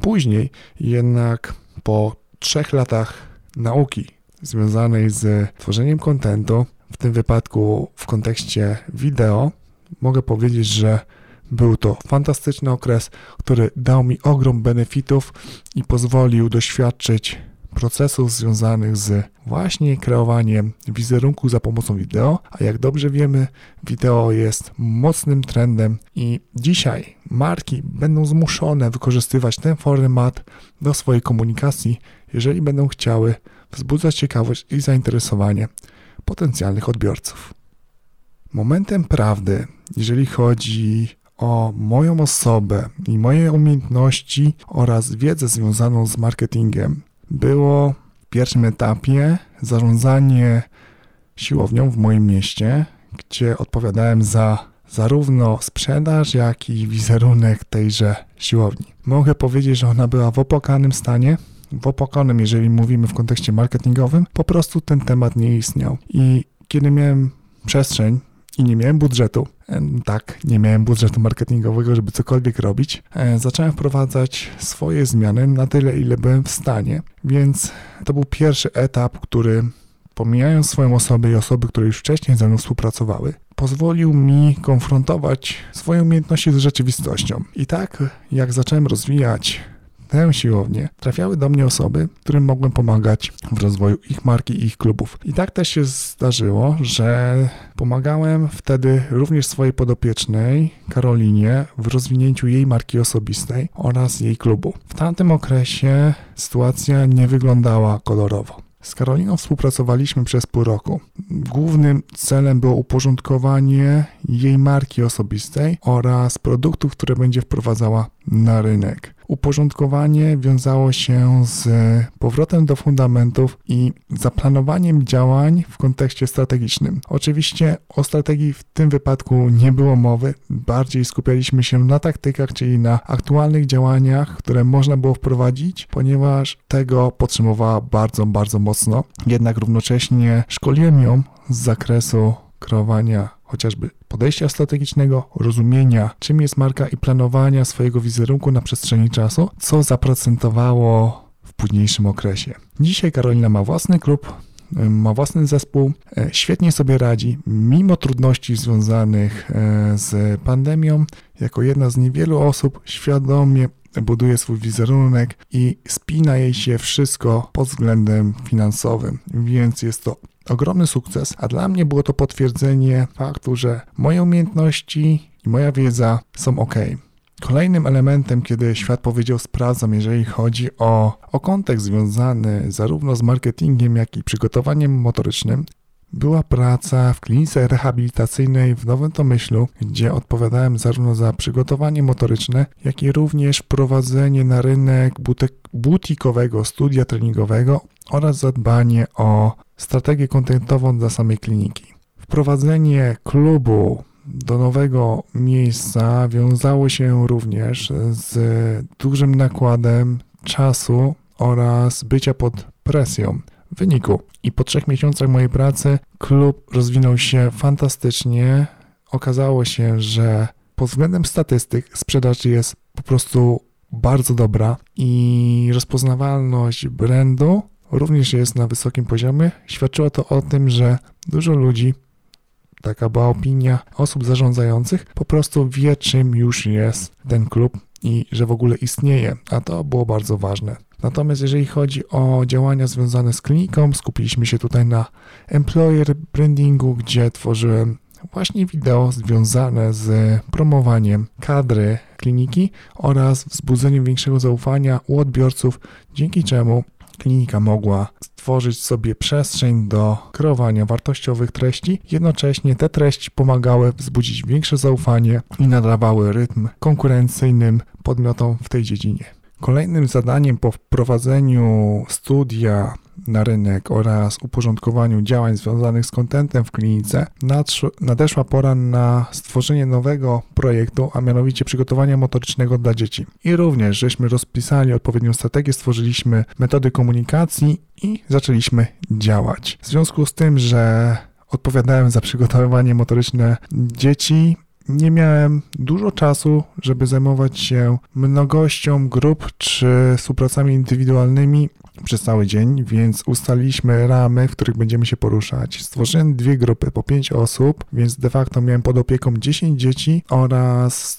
później, jednak po trzech latach nauki związanej z tworzeniem kontentu, w tym wypadku w kontekście wideo, mogę powiedzieć, że był to fantastyczny okres, który dał mi ogrom benefitów i pozwolił doświadczyć procesów związanych z właśnie kreowaniem wizerunku za pomocą wideo, a jak dobrze wiemy, wideo jest mocnym trendem i dzisiaj marki będą zmuszone wykorzystywać ten format do swojej komunikacji, jeżeli będą chciały wzbudzać ciekawość i zainteresowanie potencjalnych odbiorców. Momentem prawdy, jeżeli chodzi o moją osobę i moje umiejętności oraz wiedzę związaną z marketingiem, było w pierwszym etapie zarządzanie siłownią w moim mieście, gdzie odpowiadałem za zarówno sprzedaż, jak i wizerunek tejże siłowni. Mogę powiedzieć, że ona była w opłakanym stanie, w opłakanym, jeżeli mówimy w kontekście marketingowym, po prostu ten temat nie istniał. I kiedy miałem przestrzeń i nie miałem budżetu, tak, nie miałem budżetu marketingowego, żeby cokolwiek robić, e, zacząłem wprowadzać swoje zmiany na tyle, ile byłem w stanie. Więc to był pierwszy etap, który pomijając swoją osobę i osoby, które już wcześniej ze mną współpracowały, pozwolił mi konfrontować swoje umiejętności z rzeczywistością. I tak, jak zacząłem rozwijać tę siłownię, trafiały do mnie osoby, którym mogłem pomagać w rozwoju ich marki i ich klubów. I tak też się zdarzyło, że pomagałem wtedy również swojej podopiecznej, Karolinie, w rozwinięciu jej marki osobistej oraz jej klubu. W tamtym okresie sytuacja nie wyglądała kolorowo. Z Karoliną współpracowaliśmy przez pół roku. Głównym celem było uporządkowanie jej marki osobistej oraz produktów, które będzie wprowadzała na rynek. Uporządkowanie wiązało się z powrotem do fundamentów i zaplanowaniem działań w kontekście strategicznym. Oczywiście o strategii w tym wypadku nie było mowy, bardziej skupialiśmy się na taktykach, czyli na aktualnych działaniach, które można było wprowadzić, ponieważ tego potrzebowała bardzo, bardzo mocno. Jednak równocześnie szkoliłem ją z zakresu kreowania chociażby podejścia strategicznego, rozumienia, czym jest marka i planowania swojego wizerunku na przestrzeni czasu, co zaprocentowało w późniejszym okresie. Dzisiaj Karolina ma własny klub, ma własny zespół, e, świetnie sobie radzi, mimo trudności związanych e, z pandemią, jako jedna z niewielu osób świadomie buduje swój wizerunek i spina jej się wszystko pod względem finansowym, więc jest to ogromny sukces, a dla mnie było to potwierdzenie faktu, że moje umiejętności i moja wiedza są ok. Kolejnym elementem, kiedy świat powiedział sprawdzam, jeżeli chodzi o, o kontekst związany zarówno z marketingiem, jak i przygotowaniem motorycznym, była praca w klinice rehabilitacyjnej w Nowym Tomyślu, gdzie odpowiadałem zarówno za przygotowanie motoryczne, jak i również prowadzenie na rynek butikowego studia treningowego oraz zadbanie o strategię kontentową dla samej kliniki. Wprowadzenie klubu do nowego miejsca wiązało się również z dużym nakładem czasu oraz bycia pod presją. Wyniku i po trzech miesiącach mojej pracy klub rozwinął się fantastycznie. Okazało się, że pod względem statystyk sprzedaż jest po prostu bardzo dobra i rozpoznawalność brandu również jest na wysokim poziomie. Świadczyło to o tym, że dużo ludzi, taka była opinia osób zarządzających, po prostu wie, czym już jest ten klub i że w ogóle istnieje, a to było bardzo ważne. Natomiast jeżeli chodzi o działania związane z kliniką, skupiliśmy się tutaj na employer brandingu, gdzie tworzyłem właśnie wideo związane z promowaniem kadry kliniki oraz wzbudzeniem większego zaufania u odbiorców, dzięki czemu klinika mogła stworzyć sobie przestrzeń do kreowania wartościowych treści. Jednocześnie te treści pomagały wzbudzić większe zaufanie i nadawały rytm konkurencyjnym podmiotom w tej dziedzinie. Kolejnym zadaniem po wprowadzeniu studia na rynek oraz uporządkowaniu działań związanych z kontentem w klinice nadeszła pora na stworzenie nowego projektu, a mianowicie przygotowania motorycznego dla dzieci. I również żeśmy rozpisali odpowiednią strategię, stworzyliśmy metody komunikacji i zaczęliśmy działać. W związku z tym, że odpowiadałem za przygotowywanie motoryczne dzieci, nie miałem dużo czasu, żeby zajmować się mnogością grup czy współpracami indywidualnymi przez cały dzień, więc ustaliliśmy ramy, w których będziemy się poruszać. Stworzyłem dwie grupy po pięć osób, więc de facto miałem pod opieką 10 dzieci oraz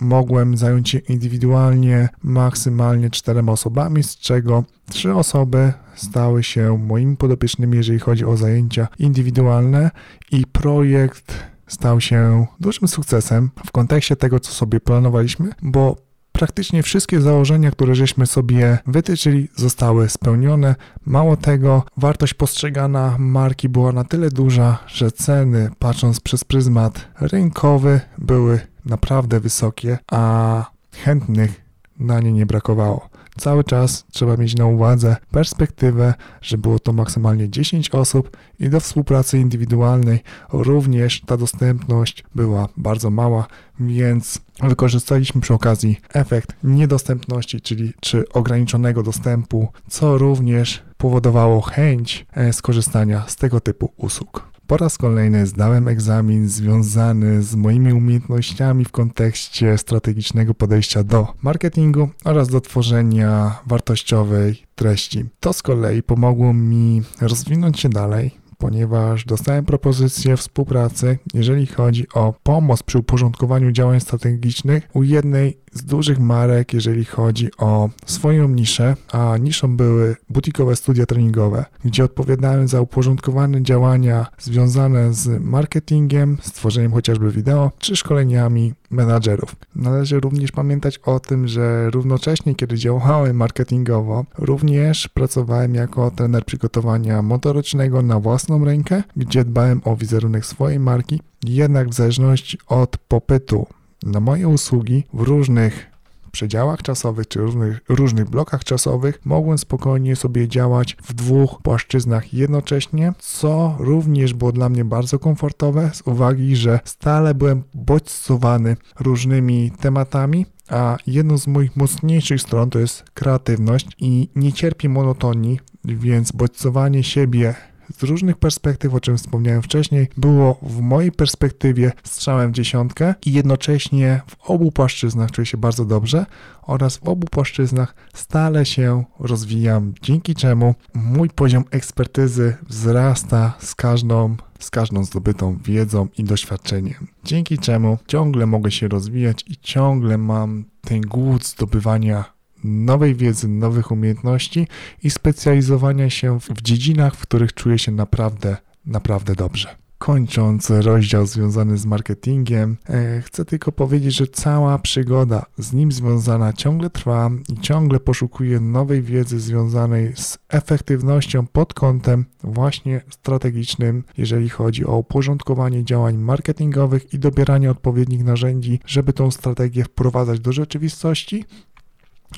mogłem zająć się indywidualnie maksymalnie czterema osobami, z czego trzy osoby stały się moimi podopiecznymi, jeżeli chodzi o zajęcia indywidualne i projekt stał się dużym sukcesem w kontekście tego, co sobie planowaliśmy, bo praktycznie wszystkie założenia, które żeśmy sobie wytyczyli, zostały spełnione. Mało tego, wartość postrzegana marki była na tyle duża, że ceny, patrząc przez pryzmat rynkowy, były naprawdę wysokie, a chętnych na nie nie brakowało. Cały czas trzeba mieć na uwadze perspektywę, że było to maksymalnie 10 osób i do współpracy indywidualnej również ta dostępność była bardzo mała, więc wykorzystaliśmy przy okazji efekt niedostępności, czyli czy ograniczonego dostępu, co również powodowało chęć e, skorzystania z tego typu usług. Po raz kolejny zdałem egzamin związany z moimi umiejętnościami w kontekście strategicznego podejścia do marketingu oraz do tworzenia wartościowej treści. To z kolei pomogło mi rozwinąć się dalej, ponieważ dostałem propozycję współpracy, jeżeli chodzi o pomoc przy uporządkowaniu działań strategicznych u jednej z dużych marek, jeżeli chodzi o swoją niszę, a niszą były butikowe studia treningowe, gdzie odpowiadałem za uporządkowane działania związane z marketingiem, stworzeniem chociażby wideo, czy szkoleniami menadżerów. Należy również pamiętać o tym, że równocześnie, kiedy działałem marketingowo, również pracowałem jako trener przygotowania motorycznego na własną rękę, gdzie dbałem o wizerunek swojej marki, jednak w zależności od popytu na moje usługi w różnych przedziałach czasowych czy różnych, różnych blokach czasowych mogłem spokojnie sobie działać w dwóch płaszczyznach jednocześnie, co również było dla mnie bardzo komfortowe z uwagi, że stale byłem bodźcowany różnymi tematami, a jedną z moich mocniejszych stron to jest kreatywność i nie cierpię monotonii, więc bodźcowanie siebie z różnych perspektyw, o czym wspomniałem wcześniej, było w mojej perspektywie strzałem w dziesiątkę i jednocześnie w obu płaszczyznach czuję się bardzo dobrze oraz w obu płaszczyznach stale się rozwijam, dzięki czemu mój poziom ekspertyzy wzrasta z każdą z każdą zdobytą wiedzą i doświadczeniem. Dzięki czemu ciągle mogę się rozwijać i ciągle mam ten głód zdobywania nowej wiedzy, nowych umiejętności i specjalizowania się w dziedzinach, w których czuję się naprawdę, naprawdę dobrze. Kończąc rozdział związany z marketingiem, e, chcę tylko powiedzieć, że cała przygoda z nim związana ciągle trwa i ciągle poszukuję nowej wiedzy związanej z efektywnością pod kątem właśnie strategicznym, jeżeli chodzi o uporządkowanie działań marketingowych i dobieranie odpowiednich narzędzi, żeby tą strategię wprowadzać do rzeczywistości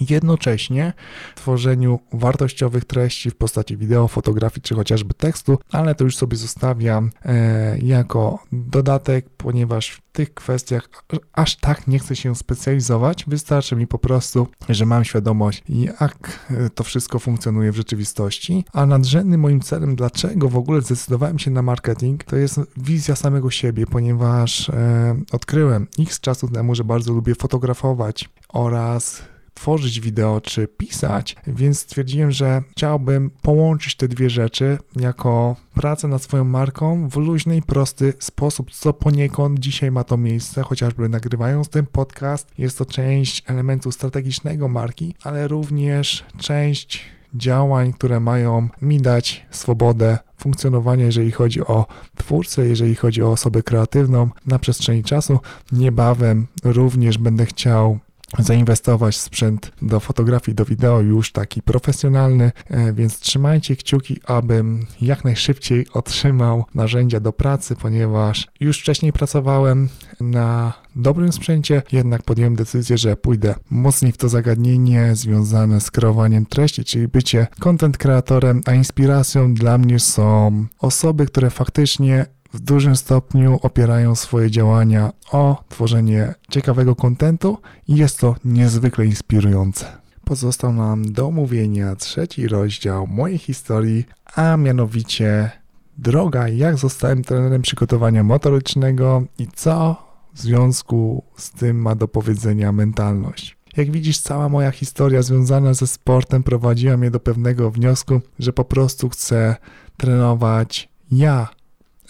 jednocześnie tworzeniu wartościowych treści w postaci wideo, fotografii czy chociażby tekstu, ale to już sobie zostawiam e, jako dodatek, ponieważ w tych kwestiach aż tak nie chcę się specjalizować. Wystarczy mi po prostu, że mam świadomość, jak to wszystko funkcjonuje w rzeczywistości. A nadrzędnym moim celem, dlaczego w ogóle zdecydowałem się na marketing, to jest wizja samego siebie, ponieważ e, odkryłem x czasu temu, że bardzo lubię fotografować oraz tworzyć wideo czy pisać, więc stwierdziłem, że chciałbym połączyć te dwie rzeczy jako pracę nad swoją marką w luźny i prosty sposób, co poniekąd dzisiaj ma to miejsce, chociażby nagrywając ten podcast. Jest to część elementu strategicznego marki, ale również część działań, które mają mi dać swobodę funkcjonowania, jeżeli chodzi o twórcę, jeżeli chodzi o osobę kreatywną na przestrzeni czasu. Niebawem również będę chciał zainwestować w sprzęt do fotografii, do wideo już taki profesjonalny, e, więc trzymajcie kciuki, abym jak najszybciej otrzymał narzędzia do pracy, ponieważ już wcześniej pracowałem na dobrym sprzęcie, jednak podjąłem decyzję, że pójdę mocniej w to zagadnienie związane z kreowaniem treści, czyli bycie content kreatorem, a inspiracją dla mnie są osoby, które faktycznie w dużym stopniu opierają swoje działania o tworzenie ciekawego kontentu i jest to niezwykle inspirujące. Pozostał nam do omówienia trzeci rozdział mojej historii, a mianowicie droga, jak zostałem trenerem przygotowania motorycznego i co w związku z tym ma do powiedzenia mentalność. Jak widzisz, cała moja historia związana ze sportem prowadziła mnie do pewnego wniosku, że po prostu chcę trenować ja,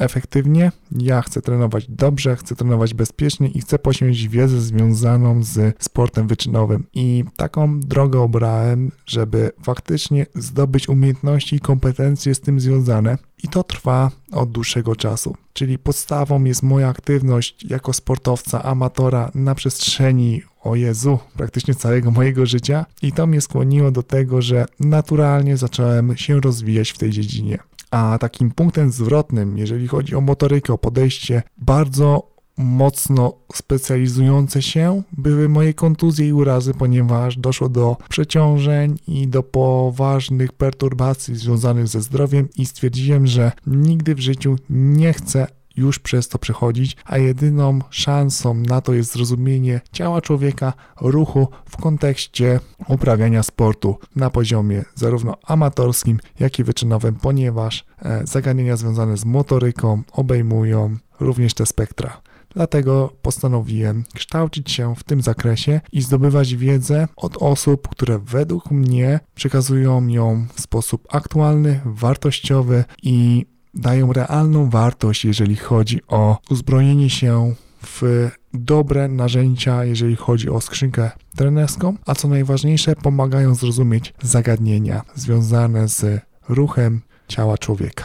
efektywnie, ja chcę trenować dobrze, chcę trenować bezpiecznie i chcę posiąść wiedzę związaną z sportem wyczynowym. I taką drogę obrałem, żeby faktycznie zdobyć umiejętności i kompetencje z tym związane. I to trwa od dłuższego czasu. Czyli podstawą jest moja aktywność jako sportowca, amatora na przestrzeni o Jezu, praktycznie całego mojego życia i to mnie skłoniło do tego, że naturalnie zacząłem się rozwijać w tej dziedzinie. A takim punktem zwrotnym, jeżeli chodzi o motorykę, o podejście, bardzo mocno specjalizujące się były moje kontuzje i urazy, ponieważ doszło do przeciążeń i do poważnych perturbacji związanych ze zdrowiem i stwierdziłem, że nigdy w życiu nie chcę już przez to przechodzić, a jedyną szansą na to jest zrozumienie ciała człowieka, ruchu w kontekście uprawiania sportu na poziomie zarówno amatorskim, jak i wyczynowym, ponieważ e, zagadnienia związane z motoryką obejmują również te spektra. Dlatego postanowiłem kształcić się w tym zakresie i zdobywać wiedzę od osób, które według mnie przekazują ją w sposób aktualny, wartościowy i dają realną wartość, jeżeli chodzi o uzbrojenie się w dobre narzędzia, jeżeli chodzi o skrzynkę trenerską, a co najważniejsze, pomagają zrozumieć zagadnienia związane z ruchem ciała człowieka.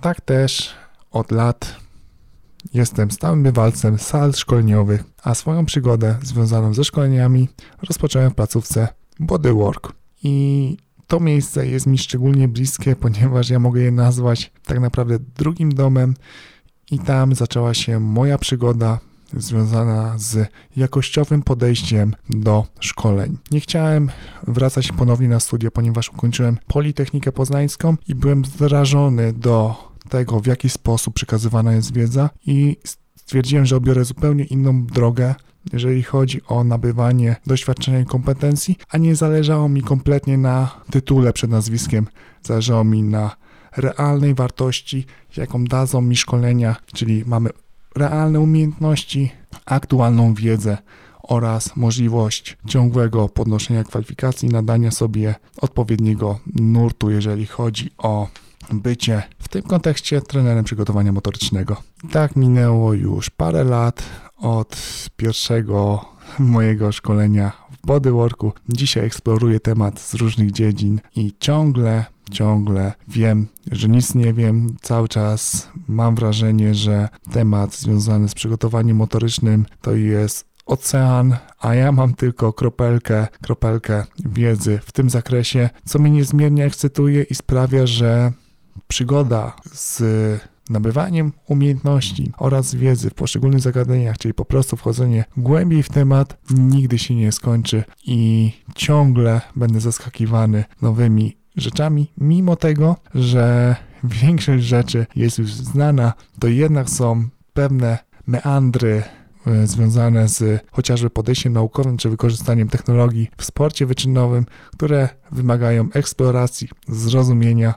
Tak też od lat jestem stałym bywalcem sal szkoleniowych, a swoją przygodę związaną ze szkoleniami rozpocząłem w placówce Bodywork. I to miejsce jest mi szczególnie bliskie, ponieważ ja mogę je nazwać tak naprawdę drugim domem i tam zaczęła się moja przygoda związana z jakościowym podejściem do szkoleń. Nie chciałem wracać ponownie na studia, ponieważ ukończyłem Politechnikę Poznańską i byłem zrażony do tego, w jaki sposób przekazywana jest wiedza i stwierdziłem, że obiorę zupełnie inną drogę, jeżeli chodzi o nabywanie doświadczenia i kompetencji, a nie zależało mi kompletnie na tytule przed nazwiskiem. Zależało mi na realnej wartości, jaką dadzą mi szkolenia, czyli mamy realne umiejętności, aktualną wiedzę oraz możliwość ciągłego podnoszenia kwalifikacji, nadania sobie odpowiedniego nurtu, jeżeli chodzi o bycie w tym kontekście trenerem przygotowania motorycznego. Tak minęło już parę lat od pierwszego mojego szkolenia w bodyworku. Dzisiaj eksploruję temat z różnych dziedzin i ciągle, ciągle wiem, że nic nie wiem. Cały czas mam wrażenie, że temat związany z przygotowaniem motorycznym to jest ocean, a ja mam tylko kropelkę, kropelkę wiedzy w tym zakresie, co mnie niezmiernie ekscytuje i sprawia, że przygoda z nabywaniem umiejętności oraz wiedzy w poszczególnych zagadnieniach, czyli po prostu wchodzenie głębiej w temat, nigdy się nie skończy i ciągle będę zaskakiwany nowymi rzeczami, mimo tego, że większość rzeczy jest już znana, to jednak są pewne meandry e, związane z chociażby podejściem naukowym czy wykorzystaniem technologii w sporcie wyczynowym, które wymagają eksploracji, zrozumienia,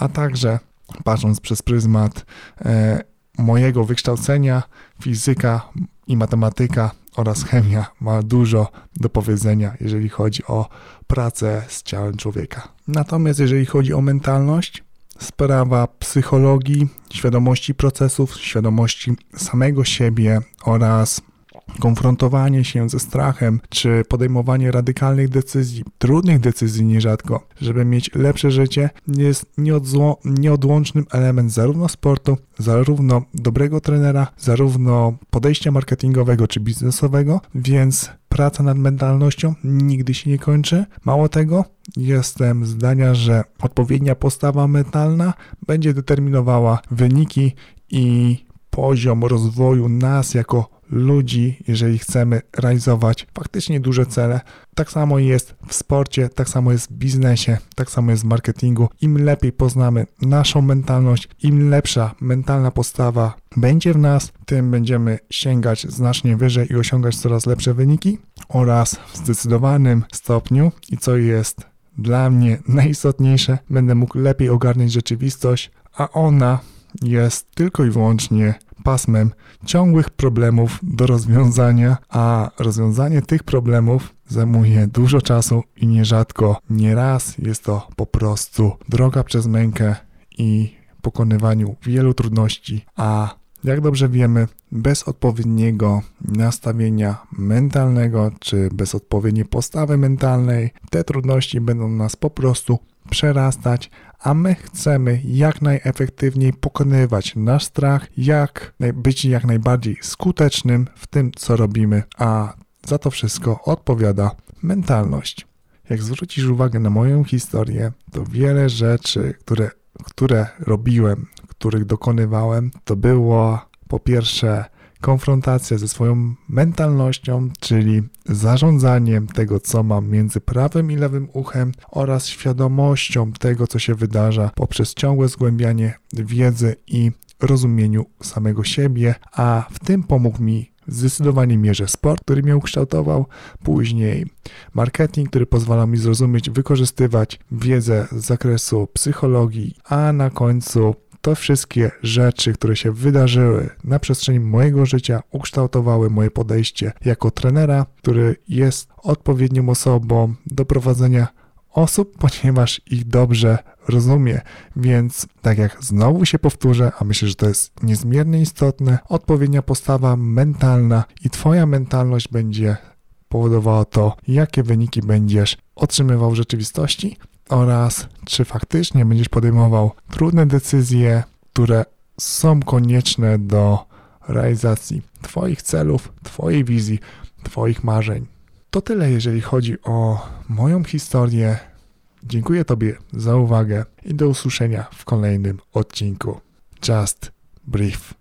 a także patrząc przez pryzmat e, mojego wykształcenia, fizyka i matematyka oraz chemia ma dużo do powiedzenia, jeżeli chodzi o pracę z ciałem człowieka. Natomiast jeżeli chodzi o mentalność, sprawa psychologii, świadomości procesów, świadomości samego siebie oraz konfrontowanie się ze strachem, czy podejmowanie radykalnych decyzji, trudnych decyzji nierzadko, żeby mieć lepsze życie, jest nieodłącznym element zarówno sportu, zarówno dobrego trenera, zarówno podejścia marketingowego czy biznesowego, więc praca nad mentalnością nigdy się nie kończy. Mało tego, jestem zdania, że odpowiednia postawa mentalna będzie determinowała wyniki i poziom rozwoju nas jako ludzi, jeżeli chcemy realizować faktycznie duże cele. Tak samo jest w sporcie, tak samo jest w biznesie, tak samo jest w marketingu. Im lepiej poznamy naszą mentalność, im lepsza mentalna postawa będzie w nas, tym będziemy sięgać znacznie wyżej i osiągać coraz lepsze wyniki oraz w zdecydowanym stopniu i co jest dla mnie najistotniejsze, będę mógł lepiej ogarnąć rzeczywistość, a ona jest tylko i wyłącznie pasmem ciągłych problemów do rozwiązania, a rozwiązanie tych problemów zajmuje dużo czasu i nierzadko, nieraz jest to po prostu droga przez mękę i pokonywaniu wielu trudności, a jak dobrze wiemy, bez odpowiedniego nastawienia mentalnego czy bez odpowiedniej postawy mentalnej, te trudności będą nas po prostu przerastać, a my chcemy jak najefektywniej pokonywać nasz strach, jak być jak najbardziej skutecznym w tym, co robimy, a za to wszystko odpowiada mentalność. Jak zwrócisz uwagę na moją historię, to wiele rzeczy, które, które robiłem, których dokonywałem, to było po pierwsze konfrontacja ze swoją mentalnością, czyli zarządzaniem tego, co mam między prawym i lewym uchem oraz świadomością tego, co się wydarza poprzez ciągłe zgłębianie wiedzy i rozumieniu samego siebie, a w tym pomógł mi w zdecydowanej mierze sport, który mnie ukształtował, później marketing, który pozwala mi zrozumieć, wykorzystywać wiedzę z zakresu psychologii, a na końcu to wszystkie rzeczy, które się wydarzyły na przestrzeni mojego życia, ukształtowały moje podejście jako trenera, który jest odpowiednią osobą do prowadzenia osób, ponieważ ich dobrze rozumie. Więc, tak jak znowu się powtórzę, a myślę, że to jest niezmiernie istotne, odpowiednia postawa mentalna i Twoja mentalność będzie powodowała to, jakie wyniki będziesz otrzymywał w rzeczywistości oraz czy faktycznie będziesz podejmował trudne decyzje, które są konieczne do realizacji Twoich celów, Twojej wizji, Twoich marzeń. To tyle, jeżeli chodzi o moją historię. Dziękuję Tobie za uwagę i do usłyszenia w kolejnym odcinku. Just Brief.